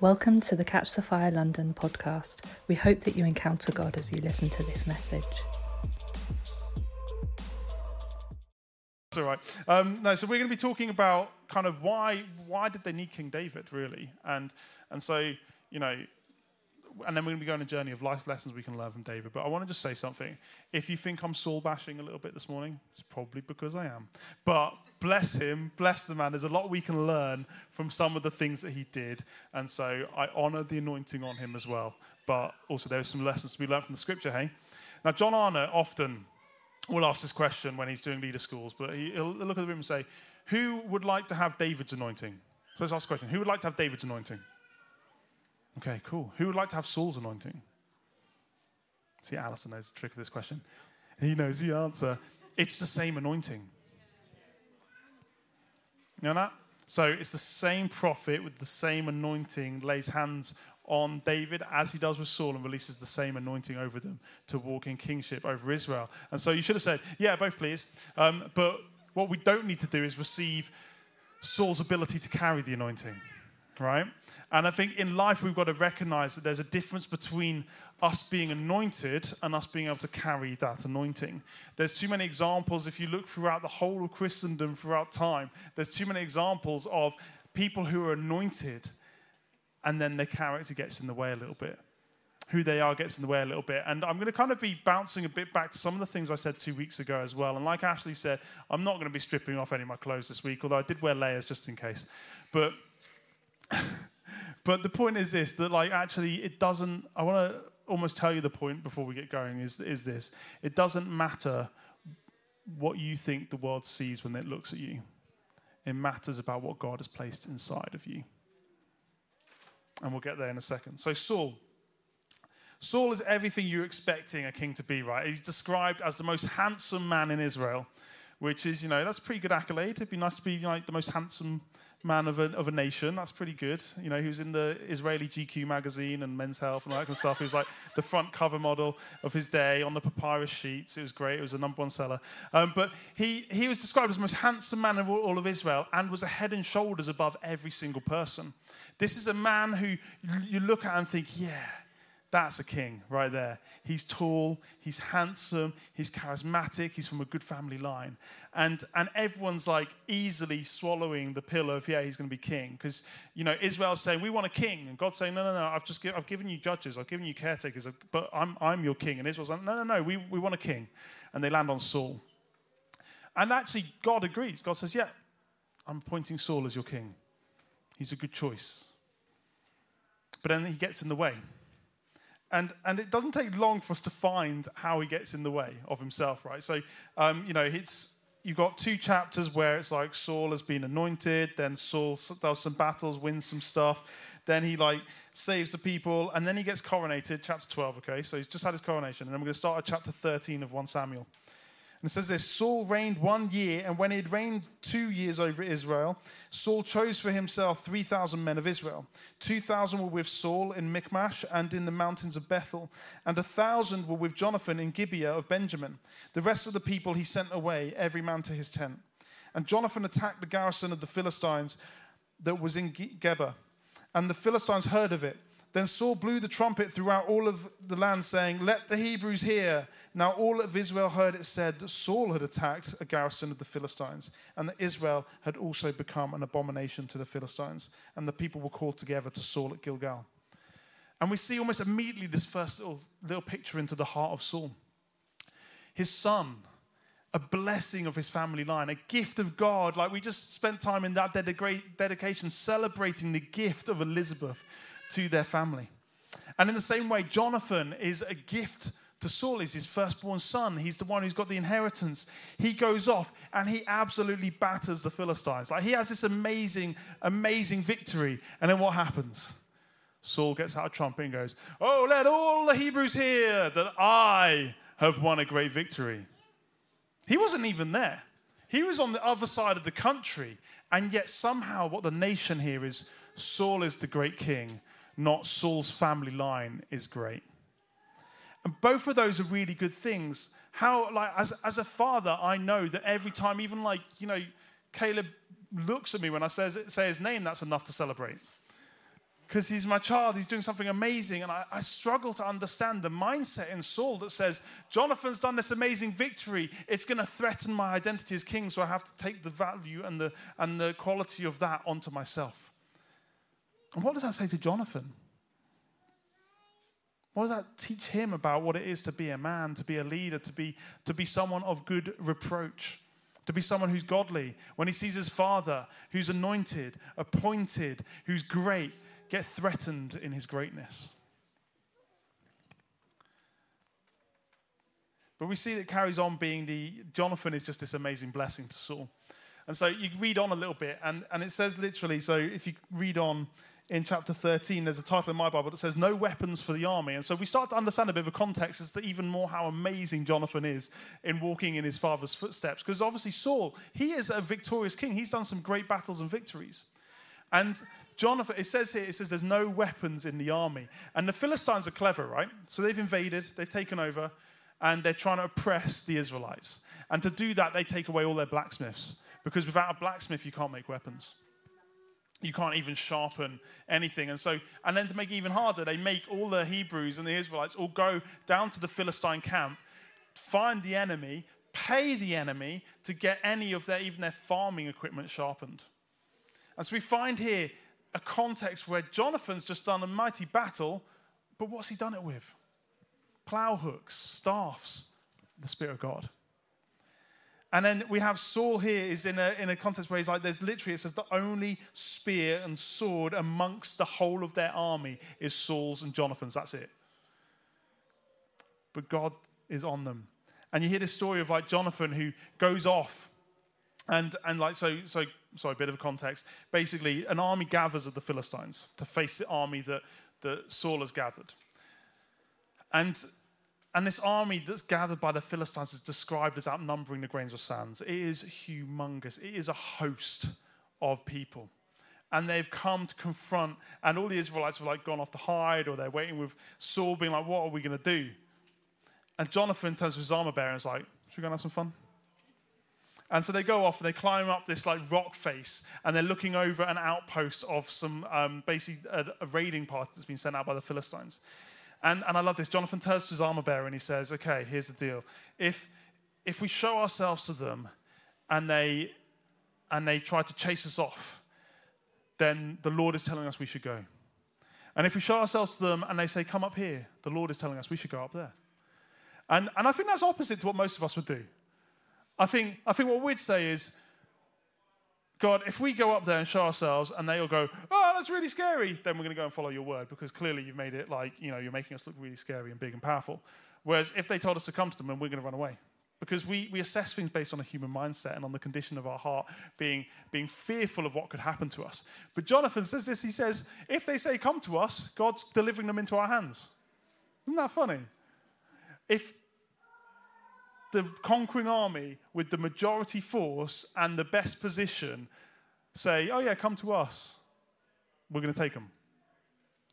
Welcome to the Catch the Fire London podcast. We hope that you encounter God as you listen to this message. That's all right. Um, no, so we're going to be talking about kind of why why did they need King David really, and and so you know, and then we're going to be going on a journey of life lessons we can learn from David. But I want to just say something. If you think I'm Saul bashing a little bit this morning, it's probably because I am. But bless him, bless the man. There's a lot we can learn from some of the things that he did, and so I honour the anointing on him as well. But also there are some lessons to be learned from the scripture. Hey, now John Arnott often will ask this question when he's doing leader schools, but he'll look at the room and say, Who would like to have David's anointing? So let's ask the question Who would like to have David's anointing? Okay, cool. Who would like to have Saul's anointing? See, Alison knows the trick of this question. He knows the answer. It's the same anointing. You know that? So it's the same prophet with the same anointing lays hands on David as he does with Saul and releases the same anointing over them to walk in kingship over Israel. And so you should have said, yeah, both please. Um, but what we don't need to do is receive Saul's ability to carry the anointing, right? And I think in life we've got to recognize that there's a difference between us being anointed and us being able to carry that anointing. There's too many examples, if you look throughout the whole of Christendom throughout time, there's too many examples of people who are anointed and then their character gets in the way a little bit. Who they are gets in the way a little bit. And I'm going to kind of be bouncing a bit back to some of the things I said two weeks ago as well. And like Ashley said, I'm not going to be stripping off any of my clothes this week, although I did wear layers just in case. But. but the point is this that like actually it doesn't i want to almost tell you the point before we get going is, is this it doesn't matter what you think the world sees when it looks at you it matters about what god has placed inside of you and we'll get there in a second. So, Saul. Saul is everything you're expecting a king to be, right? He's described as the most handsome man in Israel, which is, you know, that's a pretty good accolade. It'd be nice to be like the most handsome man of a, of a nation. That's pretty good. You know, he was in the Israeli GQ magazine and Men's Health and all that kind of stuff. He was like the front cover model of his day on the papyrus sheets. It was great. It was a number one seller. Um, but he, he was described as the most handsome man of all, all of Israel and was a head and shoulders above every single person. This is a man who you look at and think, yeah, that's a king right there. He's tall, he's handsome, he's charismatic, he's from a good family line. And, and everyone's like easily swallowing the pill of, yeah, he's going to be king. Because, you know, Israel's saying, we want a king. And God's saying, no, no, no, I've just I've given you judges, I've given you caretakers, uh, but I'm, I'm your king. And Israel's like, no, no, no, we, we want a king. And they land on Saul. And actually, God agrees. God says, yeah, I'm appointing Saul as your king. He's a good choice. But then he gets in the way. And, and it doesn't take long for us to find how he gets in the way of himself, right? So, um, you know, it's, you've got two chapters where it's like Saul has been anointed, then Saul does some battles, wins some stuff, then he like saves the people, and then he gets coronated, chapter 12, okay? So he's just had his coronation. And then we're going to start at chapter 13 of 1 Samuel. And it says this Saul reigned one year, and when he had reigned two years over Israel, Saul chose for himself 3,000 men of Israel. 2,000 were with Saul in Michmash and in the mountains of Bethel, and a 1,000 were with Jonathan in Gibeah of Benjamin. The rest of the people he sent away, every man to his tent. And Jonathan attacked the garrison of the Philistines that was in Geba, and the Philistines heard of it. Then Saul blew the trumpet throughout all of the land, saying, Let the Hebrews hear. Now all of Israel heard it said that Saul had attacked a garrison of the Philistines, and that Israel had also become an abomination to the Philistines. And the people were called together to Saul at Gilgal. And we see almost immediately this first little, little picture into the heart of Saul. His son, a blessing of his family line, a gift of God. Like we just spent time in that dedication celebrating the gift of Elizabeth to their family. And in the same way, Jonathan is a gift to Saul, he's his firstborn son. He's the one who's got the inheritance. He goes off and he absolutely batters the Philistines. Like he has this amazing, amazing victory. And then what happens? Saul gets out a trumpet and goes, Oh, let all the Hebrews hear that I have won a great victory. He wasn't even there. He was on the other side of the country. And yet, somehow, what the nation here is Saul is the great king not Saul's family line is great. And both of those are really good things. How, like, as, as a father, I know that every time, even like, you know, Caleb looks at me when I say, say his name, that's enough to celebrate. because he's my child, he's doing something amazing. And I, I, struggle to understand the mindset in Saul that says, Jonathan's done this amazing victory. It's going to threaten my identity as king, so I have to take the value and the, and the quality of that onto myself. And what does that say to Jonathan? What does that teach him about what it is to be a man, to be a leader, to be, to be someone of good reproach? to be someone who's godly. When he sees his father, who's anointed, appointed, who's great, get threatened in his greatness. But we see that carries on being the Jonathan is just this amazing blessing to Saul. And so you read on a little bit, and, and it says literally, so if you read on in chapter 13, there's a title in my Bible that says, No weapons for the army. And so we start to understand a bit of a context as to even more how amazing Jonathan is in walking in his father's footsteps. Because obviously, Saul, he is a victorious king. He's done some great battles and victories. And Jonathan, it says here, it says there's no weapons in the army. And the Philistines are clever, right? So they've invaded, they've taken over, and they're trying to oppress the Israelites. And to do that, they take away all their blacksmiths. Because without a blacksmith, you can't make weapons. You can't even sharpen anything. And so, and then to make it even harder, they make all the Hebrews and the Israelites all go down to the Philistine camp, find the enemy, pay the enemy to get any of their, even their farming equipment sharpened. And so we find here a context where Jonathan's just done a mighty battle, but what's he done it with? Plow hooks, staffs, the Spirit of God. And then we have Saul here is in a, in a context where he's like, there's literally, it says the only spear and sword amongst the whole of their army is Saul's and Jonathan's. That's it. But God is on them. And you hear this story of like Jonathan who goes off and, and like, so, so sorry, a bit of context. Basically, an army gathers of the Philistines to face the army that, that Saul has gathered. And, and this army that's gathered by the Philistines is described as outnumbering the grains of sands. It is humongous, it is a host of people. And they've come to confront, and all the Israelites have like gone off to hide, or they're waiting with Saul, being like, What are we going to do? And Jonathan turns to his armor bearer and is like, Should we go and have some fun? And so they go off and they climb up this like rock face and they're looking over an outpost of some um, basically a, a, raiding party that's been sent out by the Philistines. And, and I love this. Jonathan turns to his armor bearer and he says, Okay, here's the deal. If, if we show ourselves to them and they, and they try to chase us off, then the Lord is telling us we should go. And if we show ourselves to them and they say, Come up here, the Lord is telling us we should go up there. And, and I think that's opposite to what most of us would do. I think, I think what we'd say is, God, if we go up there and show ourselves and they all go, oh, that's really scary, then we're going to go and follow your word because clearly you've made it like, you know, you're making us look really scary and big and powerful. Whereas if they told us to come to them, then we're going to run away because we, we assess things based on a human mindset and on the condition of our heart being, being fearful of what could happen to us. But Jonathan says this he says, if they say, come to us, God's delivering them into our hands. Isn't that funny? If, the conquering army with the majority force and the best position say, oh, yeah, come to us. We're going to take them.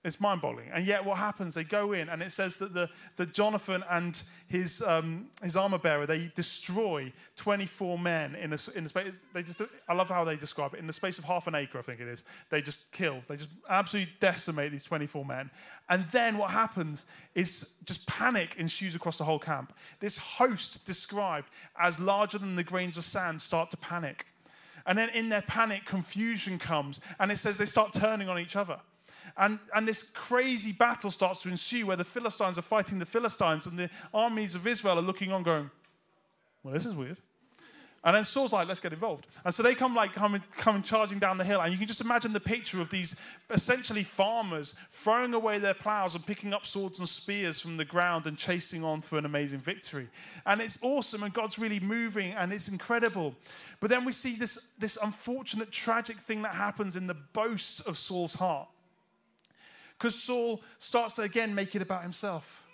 It's mind boggling. And yet, what happens? They go in, and it says that, the, that Jonathan and his, um, his armor bearer, they destroy 24 men in a, in a space. They just, I love how they describe it. In the space of half an acre, I think it is, they just kill. They just absolutely decimate these 24 men. And then what happens is just panic ensues across the whole camp. This host, described as larger than the grains of sand, start to panic. And then in their panic, confusion comes, and it says they start turning on each other. And, and this crazy battle starts to ensue where the Philistines are fighting the Philistines and the armies of Israel are looking on, going, Well, this is weird. And then Saul's like, let's get involved. And so they come like coming, coming charging down the hill. And you can just imagine the picture of these essentially farmers throwing away their plows and picking up swords and spears from the ground and chasing on for an amazing victory. And it's awesome and God's really moving and it's incredible. But then we see this, this unfortunate, tragic thing that happens in the boast of Saul's heart. Because Saul starts to again make it about himself.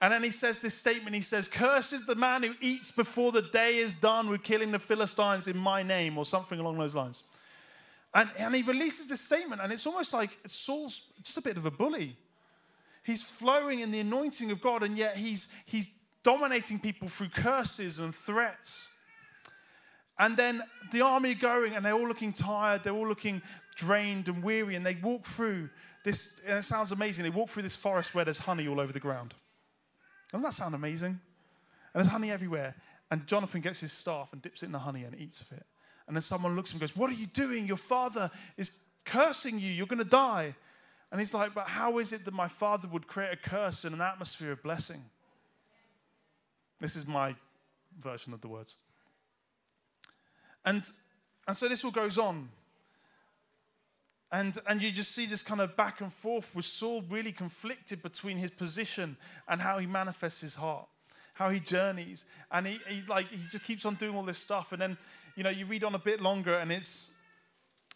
And then he says this statement he says, Cursed is the man who eats before the day is done with killing the Philistines in my name, or something along those lines. And, and he releases this statement, and it's almost like Saul's just a bit of a bully. He's flowing in the anointing of God, and yet he's, he's dominating people through curses and threats. And then the army going, and they're all looking tired, they're all looking drained and weary, and they walk through this, and it sounds amazing. They walk through this forest where there's honey all over the ground. Doesn't that sound amazing? And there's honey everywhere. And Jonathan gets his staff and dips it in the honey and eats of it. And then someone looks at him and goes, What are you doing? Your father is cursing you. You're going to die. And he's like, But how is it that my father would create a curse in an atmosphere of blessing? This is my version of the words. And, and so this all goes on. And, and you just see this kind of back and forth with Saul really conflicted between his position and how he manifests his heart, how he journeys. And he, he, like, he just keeps on doing all this stuff. And then, you know, you read on a bit longer and it's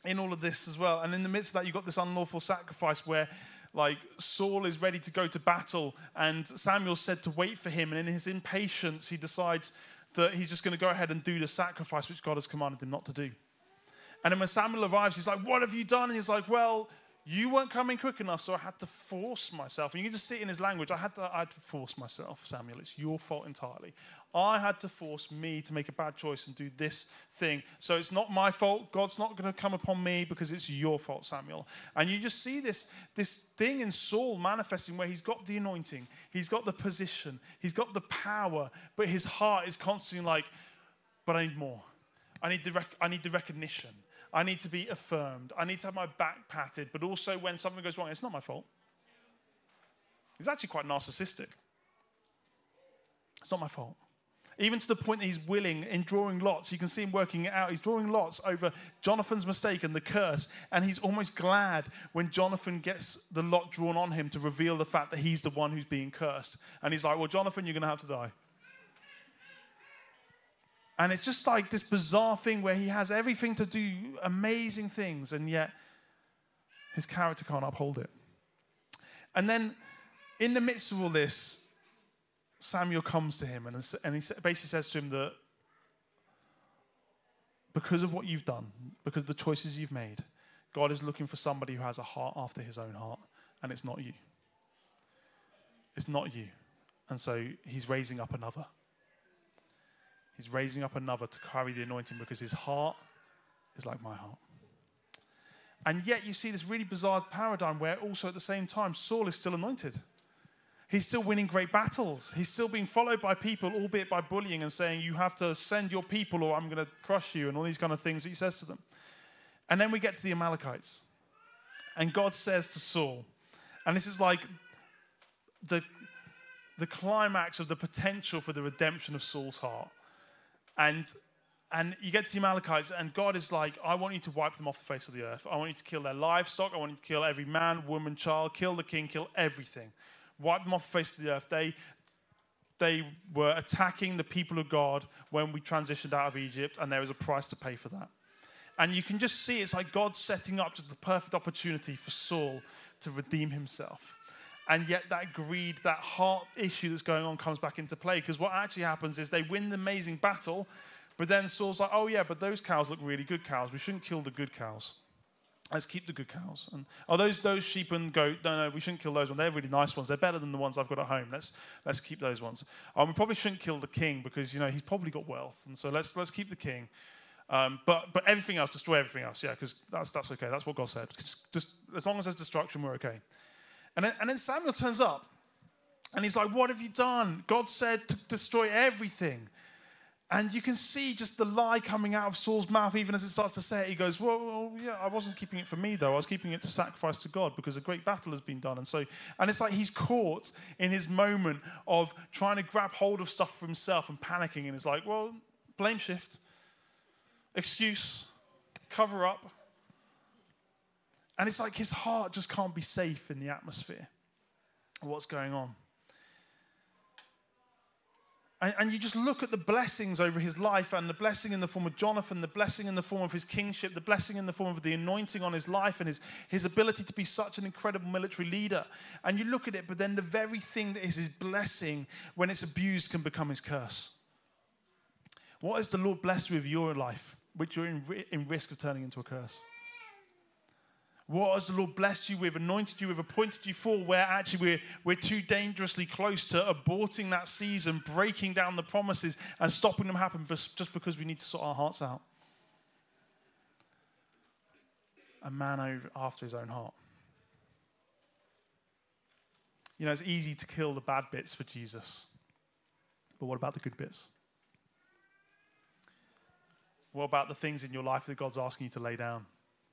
in all of this as well. And in the midst of that, you've got this unlawful sacrifice where like Saul is ready to go to battle, and Samuel said to wait for him. And in his impatience, he decides that he's just going to go ahead and do the sacrifice which God has commanded him not to do. And then when Samuel arrives, he's like, What have you done? And he's like, Well, you weren't coming quick enough, so I had to force myself. And you can just see it in his language. I had to, I had to force myself, Samuel. It's your fault entirely. I had to force me to make a bad choice and do this thing. So it's not my fault. God's not going to come upon me because it's your fault, Samuel. And you just see this, this thing in Saul manifesting where he's got the anointing, he's got the position, he's got the power, but his heart is constantly like, but I need more. I need the, rec- I need the recognition. I need to be affirmed. I need to have my back patted. But also, when something goes wrong, it's not my fault. He's actually quite narcissistic. It's not my fault. Even to the point that he's willing in drawing lots, you can see him working it out. He's drawing lots over Jonathan's mistake and the curse, and he's almost glad when Jonathan gets the lot drawn on him to reveal the fact that he's the one who's being cursed. And he's like, Well, Jonathan, you're going to have to die. And it's just like this bizarre thing where he has everything to do amazing things, and yet his character can't uphold it. And then, in the midst of all this, Samuel comes to him and, and he basically says to him that because of what you've done, because of the choices you've made, God is looking for somebody who has a heart after his own heart, and it's not you. It's not you. And so he's raising up another. He's raising up another to carry the anointing because his heart is like my heart. And yet you see this really bizarre paradigm where also at the same time Saul is still anointed. He's still winning great battles. He's still being followed by people, albeit by bullying and saying, You have to send your people or I'm going to crush you, and all these kind of things that he says to them. And then we get to the Amalekites. And God says to Saul, and this is like the, the climax of the potential for the redemption of Saul's heart. And and you get to the Amalekites, and God is like, I want you to wipe them off the face of the earth. I want you to kill their livestock. I want you to kill every man, woman, child, kill the king, kill everything. Wipe them off the face of the earth. They, they were attacking the people of God when we transitioned out of Egypt, and there was a price to pay for that. And you can just see it's like God setting up just the perfect opportunity for Saul to redeem himself. And yet, that greed, that heart issue that's going on comes back into play because what actually happens is they win the amazing battle, but then Saul's like, oh, yeah, but those cows look really good cows. We shouldn't kill the good cows. Let's keep the good cows. And oh, those those sheep and goat, no, no, we shouldn't kill those ones. They're really nice ones. They're better than the ones I've got at home. Let's let's keep those ones. Um, we probably shouldn't kill the king because you know he's probably got wealth, and so let's let's keep the king. Um, but but everything else, destroy everything else. Yeah, because that's that's okay. That's what God said. Just, just as long as there's destruction, we're okay. And then, and then Samuel turns up and he's like, What have you done? God said to destroy everything. And you can see just the lie coming out of Saul's mouth, even as it starts to say it. He goes, well, well, yeah, I wasn't keeping it for me, though. I was keeping it to sacrifice to God because a great battle has been done. And so, and it's like he's caught in his moment of trying to grab hold of stuff for himself and panicking. And it's like, well, blame shift, excuse, cover up. And it's like his heart just can't be safe in the atmosphere of what's going on. And, and, you just look at the blessings over his life and the blessing in the form of Jonathan, the blessing in the form of his kingship, the blessing in the form of the anointing on his life and his, his ability to be such an incredible military leader. And you look at it, but then the very thing that is his blessing, when it's abused, can become his curse. What has the Lord blessed with your life, which you're in, in risk of turning into a curse? What has the Lord blessed you with, anointed you with, appointed you for, where actually we're, we're too dangerously close to aborting that season, breaking down the promises, and stopping them happen just because we need to sort our hearts out? A man after his own heart. You know, it's easy to kill the bad bits for Jesus. But what about the good bits? What about the things in your life that God's asking you to lay down?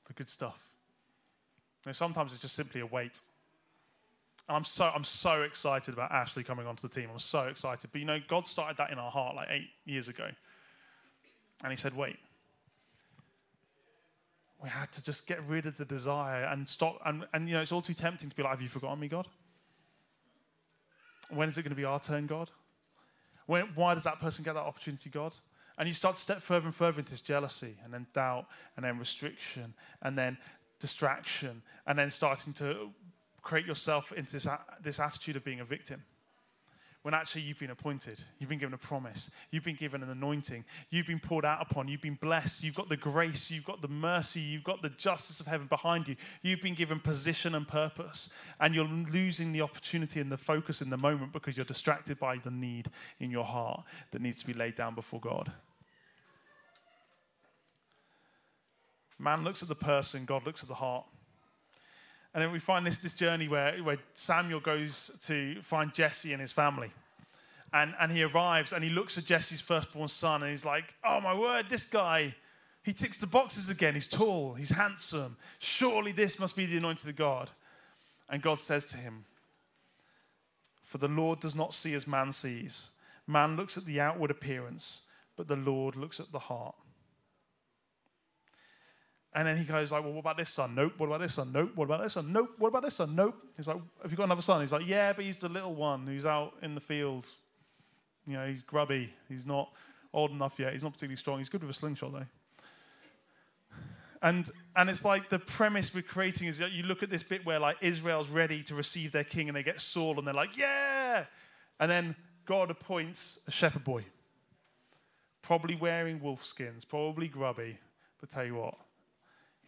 The good stuff. Know, sometimes it's just simply a wait. And I'm so I'm so excited about Ashley coming onto the team. I'm so excited. But you know, God started that in our heart like eight years ago. And he said, wait. We had to just get rid of the desire and stop. And, and you know, it's all too tempting to be like, have you forgotten me, God? When is it going to be our turn, God? When, why does that person get that opportunity, God? And you start to step further and further into this jealousy and then doubt and then restriction and then distraction and then starting to create yourself into this, this attitude of being a victim when actually you've been appointed. You've been given a promise. You've been given an anointing. You've been poured out upon. You've been blessed. You've got the grace. You've got the mercy. You've got the justice of heaven behind you. You've been given position and purpose. And you're losing the opportunity and the focus in the moment because you're distracted by the need in your heart that needs to be laid down before God. Man looks at the person, God looks at the heart. And then we find this, this journey where, where Samuel goes to find Jesse and his family. And, and he arrives and he looks at Jesse's firstborn son and he's like, Oh my word, this guy, he ticks the boxes again. He's tall, he's handsome. Surely this must be the anointed of God. And God says to him, For the Lord does not see as man sees. Man looks at the outward appearance, but the Lord looks at the heart. And then he goes like, well, what about this son? Nope. What about this son? Nope. What about this son? Nope. What about this son? Nope. He's like, have you got another son? He's like, yeah, but he's the little one who's out in the field. You know, he's grubby. He's not old enough yet. He's not particularly strong. He's good with a slingshot though. And and it's like the premise we're creating is that you look at this bit where like Israel's ready to receive their king and they get Saul and they're like, yeah. And then God appoints a shepherd boy, probably wearing wolf skins, probably grubby. But tell you what,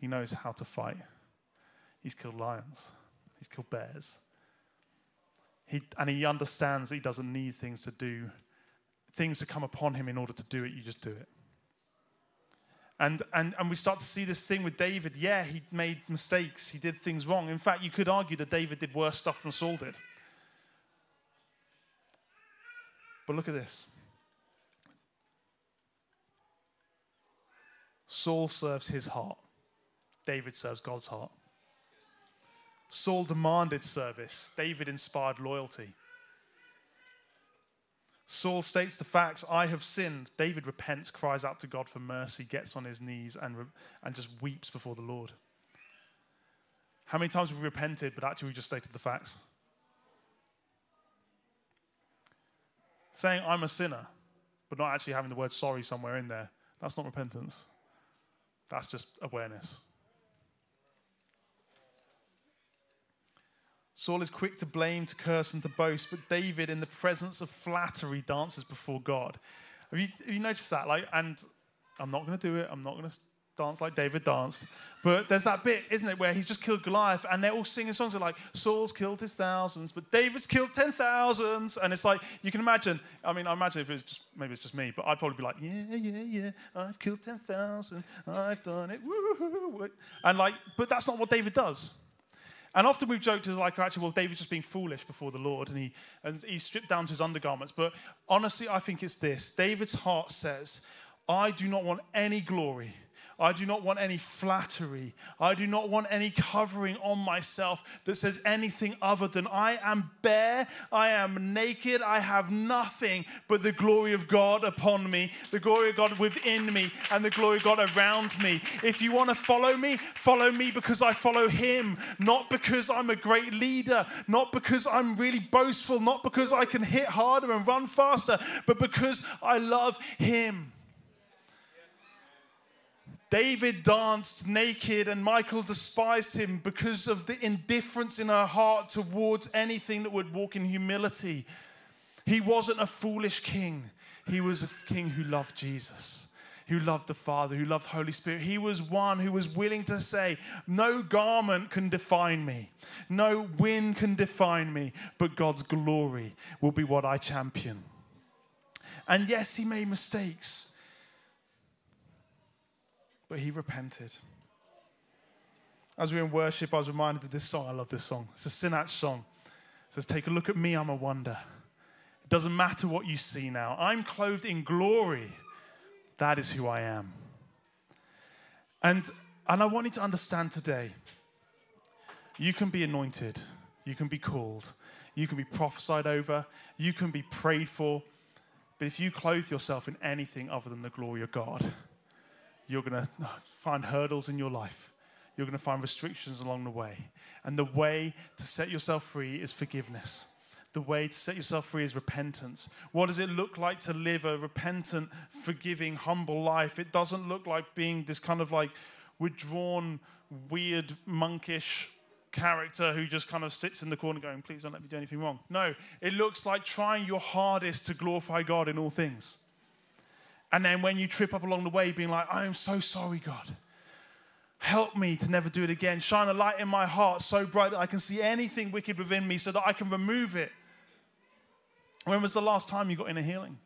he knows how to fight. He's killed lions, he's killed bears. He, and he understands that he doesn't need things to do, things to come upon him in order to do it. You just do it. And, and, and we start to see this thing with David. Yeah, he made mistakes, he did things wrong. In fact, you could argue that David did worse stuff than Saul did. But look at this Saul serves his heart. David serves God's heart. Saul demanded service, David inspired loyalty. Saul states the facts I have sinned. David repents, cries out to God for mercy, gets on his knees, and, re- and just weeps before the Lord. How many times have we repented, but actually we just stated the facts? Saying I'm a sinner, but not actually having the word sorry somewhere in there, that's not repentance. That's just awareness. Saul is quick to blame, to curse, and to boast, but David, in the presence of flattery, dances before God. Have you, have you noticed that? Like, and I'm not going to do it. I'm not going to dance like David danced. But there's that bit, isn't it, where he's just killed Goliath, and they're all singing songs like Saul's killed his thousands, but David's killed ten thousands, and it's like you can imagine. I mean, I imagine if it's just maybe it's just me, but I'd probably be like, yeah, yeah, yeah, I've killed ten thousand, I've done it, woo and like, but that's not what David does. And often we've joked as like, actually, well, David's just being foolish before the Lord, and he and he's stripped down to his undergarments. But honestly, I think it's this: David's heart says, "I do not want any glory I do not want any flattery. I do not want any covering on myself that says anything other than I am bare, I am naked, I have nothing but the glory of God upon me, the glory of God within me, and the glory of God around me. If you want to follow me, follow me because I follow Him, not because I'm a great leader, not because I'm really boastful, not because I can hit harder and run faster, but because I love Him. David danced naked, and Michal despised him because of the indifference in her heart towards anything that would walk in humility. He wasn't a foolish king, he was a king who loved Jesus. Who loved the Father, who loved Holy Spirit. He was one who was willing to say, No garment can define me, no wind can define me, but God's glory will be what I champion. And yes, he made mistakes but he repented. As we were in worship, I was reminded of this song. I love this song. It's a Sinach song. It says, Take a look at me, I'm a wonder. It doesn't matter what you see now. I'm clothed in glory. That is who I am. And, and I want you to understand today you can be anointed, you can be called, you can be prophesied over, you can be prayed for. But if you clothe yourself in anything other than the glory of God, you're going to find hurdles in your life. You're going to find restrictions along the way. And the way to set yourself free is forgiveness. The way to set yourself free is repentance. What does it look like to live a repentant, forgiving, humble life? It doesn't look like being this kind of like withdrawn, weird, monkish character who just kind of sits in the corner going, please don't let me do anything wrong. No, it looks like trying your hardest to glorify God in all things. And then when you trip up along the way, being like, I am so sorry, God. Help me to never do it again. Shine a light in my heart so bright that I can see anything wicked within me so that I can remove it. When was the last time you got inner healing?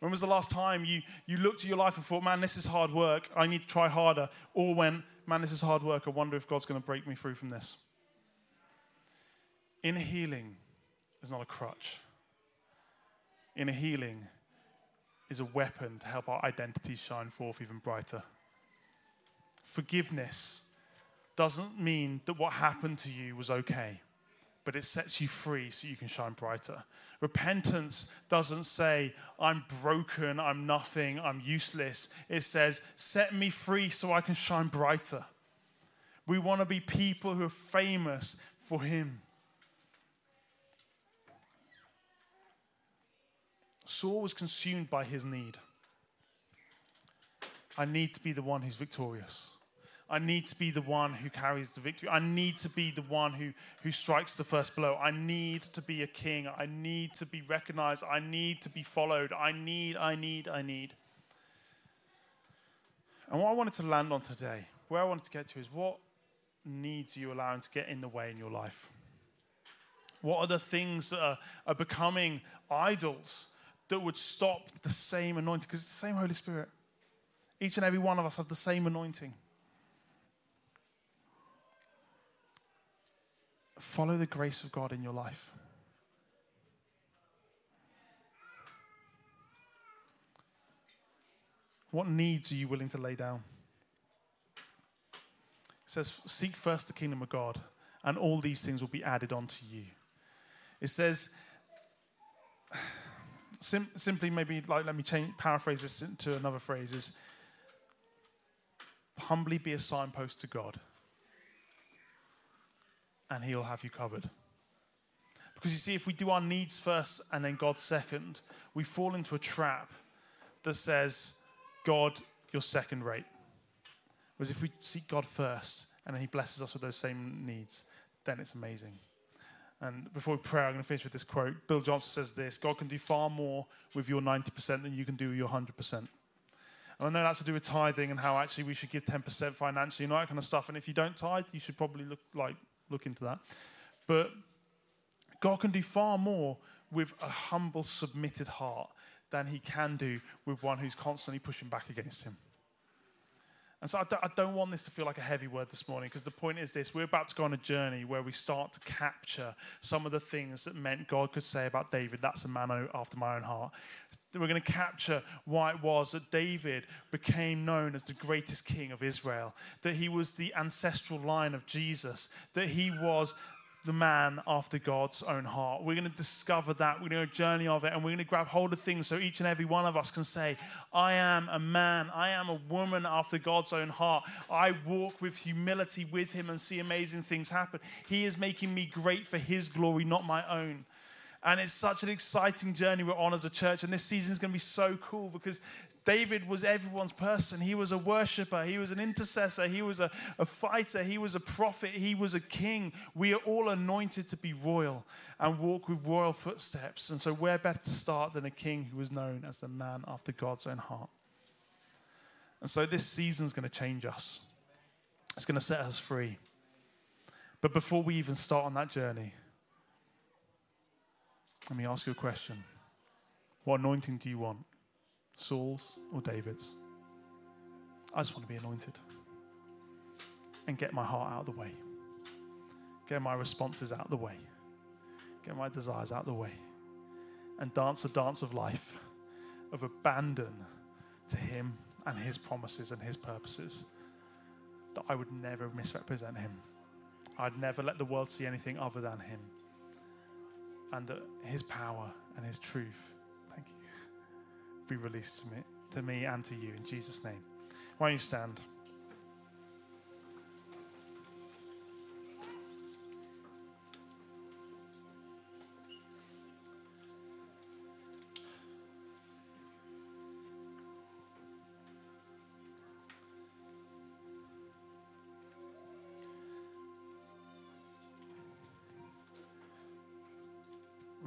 When was the last time you, you looked at your life and thought, man, this is hard work. I need to try harder? Or when, man, this is hard work. I wonder if God's going to break me through from this. Inner healing is not a crutch. Inner healing is a weapon to help our identities shine forth even brighter. Forgiveness doesn't mean that what happened to you was okay, but it sets you free so you can shine brighter. Repentance doesn't say, I'm broken, I'm nothing, I'm useless. It says, set me free so I can shine brighter. We want to be people who are famous for Him. Saul was consumed by his need. I need to be the one who's victorious. I need to be the one who carries the victory. I need to be the one who, who strikes the first blow. I need to be a king. I need to be recognized. I need to be followed. I need, I need, I need. And what I wanted to land on today, where I wanted to get to, is what needs you allowing to get in the way in your life? What are the things that are, are becoming idols that would stop the same anointing? Because it's the same Holy Spirit. Each and every one of us have the same anointing. Follow the grace of God in your life. What needs are you willing to lay down? It says, Seek first the kingdom of God, and all these things will be added onto you. It says, sim- simply maybe like let me change paraphrase this into another phrase is humbly be a signpost to God and he'll have you covered. Because you see if we do our needs first and then God second we fall into a trap that says God you're second rate. Whereas if we seek God first and then he blesses us with those same needs then it's amazing and before we pray, I'm going to finish with this quote. Bill Johnson says this God can do far more with your 90% than you can do with your 100%. And I know that's to do with tithing and how actually we should give 10% financially and all that kind of stuff. And if you don't tithe, you should probably look like look into that. But God can do far more with a humble, submitted heart than he can do with one who's constantly pushing back against him. And so I don't, I don't, want this to feel like a heavy word this morning because the point is this we're about to go on a journey where we start to capture some of the things that meant God could say about David, that's a man after my own heart. We're going to capture why it was that David became known as the greatest king of Israel, that he was the ancestral line of Jesus, that he was the man after God's own heart. We're going to discover that. We're going to journey of it, and we're going to grab hold of things so each and every one of us can say, I am a man, I am a woman after God's own heart. I walk with humility with Him and see amazing things happen. He is making me great for His glory, not my own. And it's such an exciting journey we're on as a church. And this season is going to be so cool because David was everyone's person. He was a worshiper, he was an intercessor, he was a, a fighter, he was a prophet, he was a king. We are all anointed to be royal and walk with royal footsteps. And so, where better to start than a king who was known as a man after God's own heart? And so, this season is going to change us, it's going to set us free. But before we even start on that journey, let me ask you a question. What anointing do you want? Saul's or David's? I just want to be anointed and get my heart out of the way, get my responses out of the way, get my desires out of the way, and dance the dance of life, of abandon to Him and His promises and His purposes. That I would never misrepresent Him. I'd never let the world see anything other than Him. And His power and His truth, thank you, be released to me, to me and to you in Jesus' name. Why don't you stand?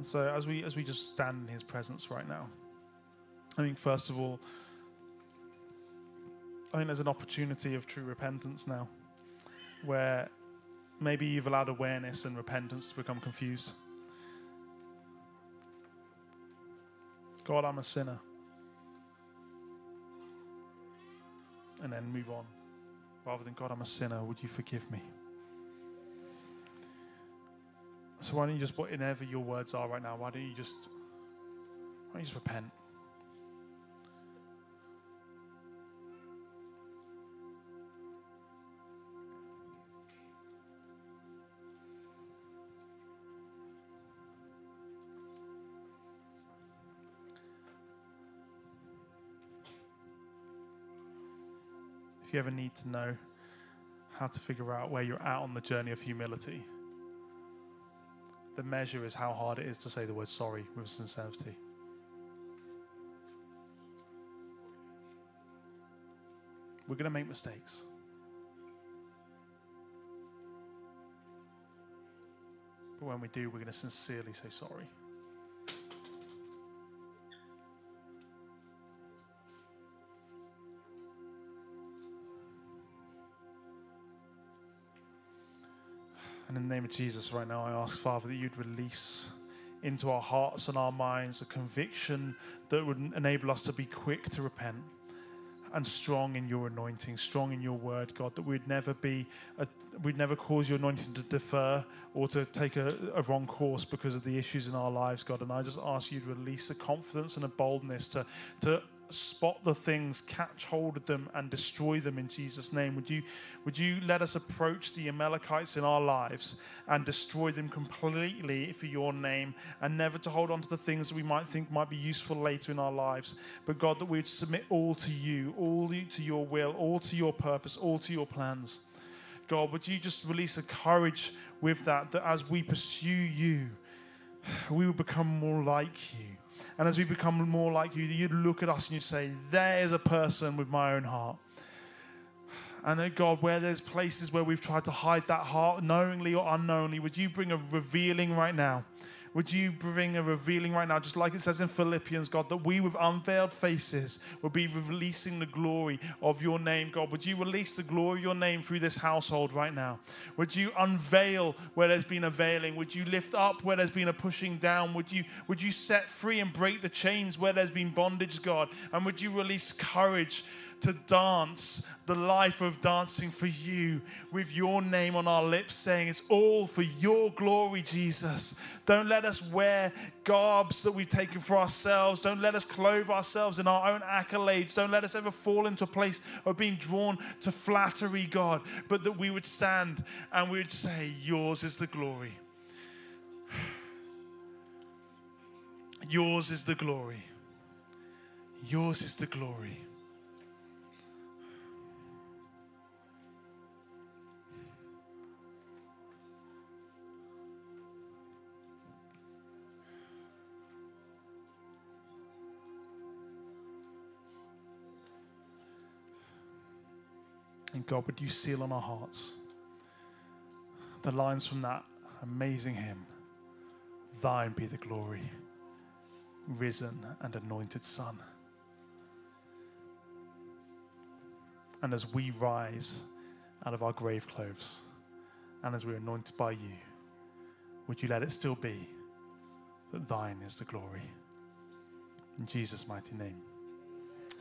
So as we as we just stand in his presence right now, I think first of all, I think there's an opportunity of true repentance now, where maybe you've allowed awareness and repentance to become confused. God, I'm a sinner. And then move on. Rather than, God, I'm a sinner, would you forgive me? So why don't you just, whatever your words are right now, why don't you just, why don't you just repent? If you ever need to know how to figure out where you're at on the journey of humility, the measure is how hard it is to say the word sorry with sincerity. We're going to make mistakes. But when we do, we're going to sincerely say sorry. And in the name of Jesus, right now, I ask, Father, that you'd release into our hearts and our minds a conviction that would enable us to be quick to repent and strong in your anointing, strong in your word, God, that we'd never be, a, we'd never cause your anointing to defer or to take a, a, wrong course because of the issues in our lives, God. And I just ask you to release a confidence and a boldness to, to spot the things, catch hold of them, and destroy them in Jesus' name. Would you, would you let us approach the Amalekites in our lives and destroy them completely for your name, and never to hold on to the things that we might think might be useful later in our lives? But God, that we would submit all to you, all to your will, all to your purpose, all to your plans. God, would you just release a courage with that, that as we pursue you, we will become more like you and as we become more like you, you'd look at us and you'd say, There's a person with my own heart. And then, God, where there's places where we've tried to hide that heart, knowingly or unknowingly, would you bring a revealing right now? Would you bring a revealing right now, just like it says in Philippians, God, that we with unveiled faces will be releasing the glory of your name, God? Would you release the glory of your name through this household right now? Would you unveil where there's been a veiling? Would you lift up where there's been a pushing down? Would you, would you set free and break the chains where there's been bondage, God? And would you release courage? To dance the life of dancing for you with your name on our lips, saying it's all for your glory, Jesus. Don't let us wear garbs that we've taken for ourselves. Don't let us clothe ourselves in our own accolades. Don't let us ever fall into a place of being drawn to flattery, God, but that we would stand and we would say, Yours is the glory. Yours is the glory. Yours is the glory. And God, would you seal on our hearts the lines from that amazing hymn Thine be the glory, risen and anointed Son. And as we rise out of our grave clothes and as we're anointed by you, would you let it still be that thine is the glory? In Jesus' mighty name.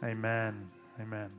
Amen. Amen.